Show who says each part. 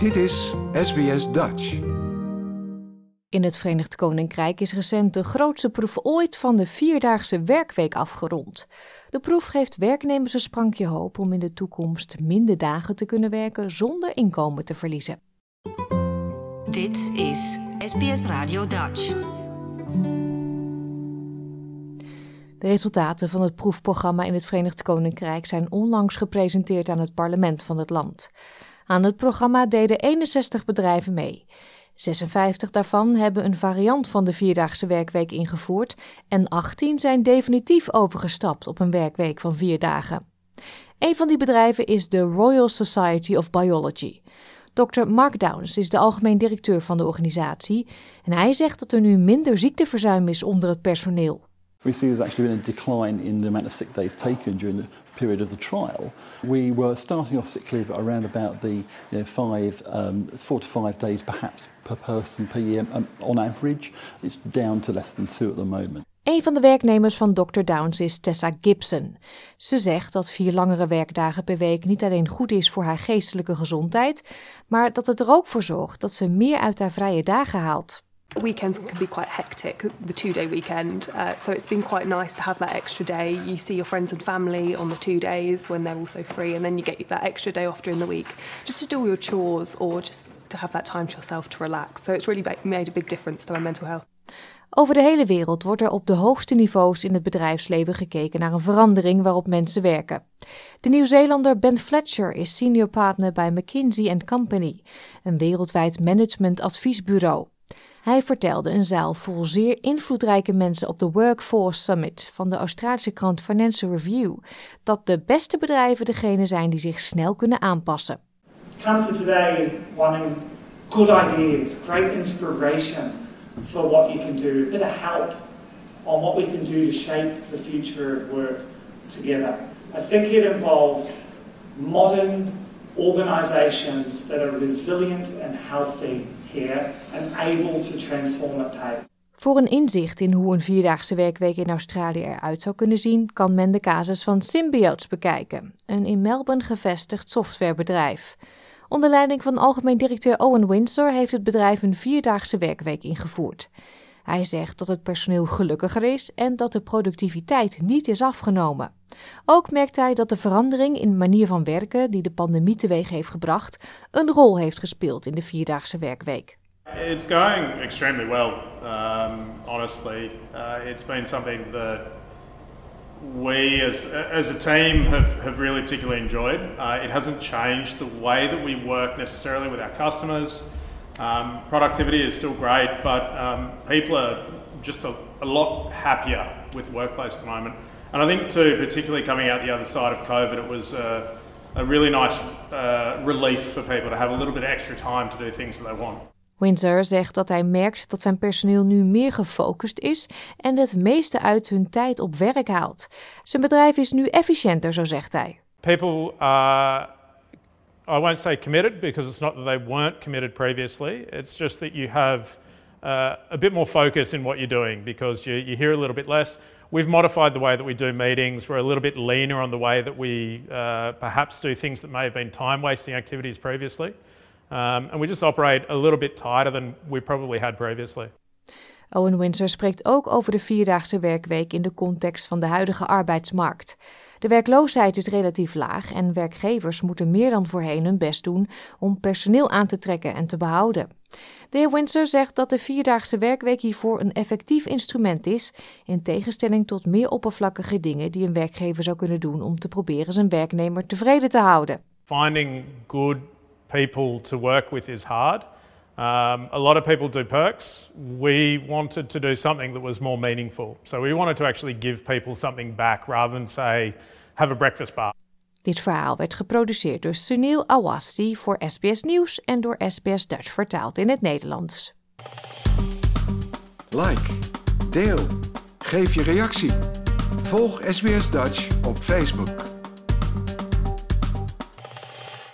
Speaker 1: Dit is SBS Dutch.
Speaker 2: In het Verenigd Koninkrijk is recent de grootste proef ooit van de vierdaagse werkweek afgerond. De proef geeft werknemers een sprankje hoop om in de toekomst minder dagen te kunnen werken zonder inkomen te verliezen.
Speaker 3: Dit is SBS Radio Dutch.
Speaker 2: De resultaten van het proefprogramma in het Verenigd Koninkrijk zijn onlangs gepresenteerd aan het parlement van het land. Aan het programma deden 61 bedrijven mee. 56 daarvan hebben een variant van de vierdaagse werkweek ingevoerd en 18 zijn definitief overgestapt op een werkweek van vier dagen. Een van die bedrijven is de Royal Society of Biology. Dr. Mark Downs is de algemeen directeur van de organisatie en hij zegt dat er nu minder ziekteverzuim is onder het personeel.
Speaker 4: We see there's actually been a decline in the amount of sick days taken during the period of the trial. We were starting off sick leave around about the you know, um, four to five days perhaps per person per year um, on average. It's down to less than two at the moment.
Speaker 2: Een van de werknemers van Dr. Downs is Tessa Gibson. Ze zegt dat vier langere werkdagen per week niet alleen goed is voor haar geestelijke gezondheid, maar dat het er ook voor zorgt dat ze meer uit haar vrije dagen haalt.
Speaker 5: Weekends can be quite hectic, the two day weekend. Uh, so it's been quite nice to have that extra day. You see your friends and family on the two days when they're also free, and then you get that extra day off during the week just to do all your chores or just to have that time to yourself to relax. So it's really made a big difference to my mental health.
Speaker 2: Over de hele wereld wordt er op de hoogste niveaus in het bedrijfsleven gekeken naar een verandering waarop mensen werken. De Nieuw-Zeelander Ben Fletcher is senior partner bij McKinsey Company, een wereldwijd managementadviesbureau. Hij vertelde een zaal vol zeer invloedrijke mensen op de Workforce Summit van de Australische krant Financial Review dat de beste bedrijven degene zijn die zich snel kunnen aanpassen.
Speaker 6: Come to today wanting good ideas, great inspiration for what you can do, a bit of help on what we can do to shape the future of work together. I think it involves modern organizations that are resilient and healthy
Speaker 2: Voor een inzicht in hoe een vierdaagse werkweek in Australië eruit zou kunnen zien, kan men de casus van Symbiotes bekijken, een in Melbourne gevestigd softwarebedrijf. Onder leiding van algemeen directeur Owen Windsor heeft het bedrijf een vierdaagse werkweek ingevoerd. Hij zegt dat het personeel gelukkiger is en dat de productiviteit niet is afgenomen. Ook merkt hij dat de verandering in manier van werken die de pandemie teweeg heeft gebracht, een rol heeft gespeeld in de vierdaagse werkweek.
Speaker 7: It's going extremely well, um, honestly. Uh, it's been something that we as, as a team have, have really particularly enjoyed. Uh, it hasn't changed the way that we work necessarily with our customers. Um, productivity is still great, but um, people are just a, a, lot happier with workplace at the moment. And I think, too, particularly coming out the other side of COVID, it was a, a really nice uh, relief for people to have a little bit extra time to do things that they want.
Speaker 2: Windsor zegt dat hij merkt dat zijn personeel nu meer gefocust is en het meeste uit hun tijd op werk haalt. Zijn bedrijf is nu efficiënter, zo zegt hij.
Speaker 7: People are I won't say committed because it's not that they weren't committed previously. It's just that you have uh, a bit more focus in what you're doing because you, you hear a little bit less. We've modified the way that we do meetings. We're a little bit leaner on the way that we uh, perhaps do things that may have been time wasting activities previously. Um, and we just operate a little bit tighter than we probably had previously.
Speaker 2: Owen Windsor spreekt ook over de vierdaagse werkweek in de context van de huidige arbeidsmarkt. De werkloosheid is relatief laag en werkgevers moeten meer dan voorheen hun best doen om personeel aan te trekken en te behouden. De heer Windsor zegt dat de vierdaagse werkweek hiervoor een effectief instrument is, in tegenstelling tot meer oppervlakkige dingen die een werkgever zou kunnen doen om te proberen zijn werknemer tevreden te houden.
Speaker 7: Finding good people to work with is hard. Um, a lot of people do perks. We wanted to do something that was more meaningful. So we wanted to actually give people something back rather than say, have a breakfast bar.
Speaker 2: Dit verhaal werd geproduceerd door Sunil Awasti voor SBS Nieuws en door SBS Dutch vertaald in het Nederlands.
Speaker 1: Like, deel, geef je reactie. Volg SBS Dutch op Facebook.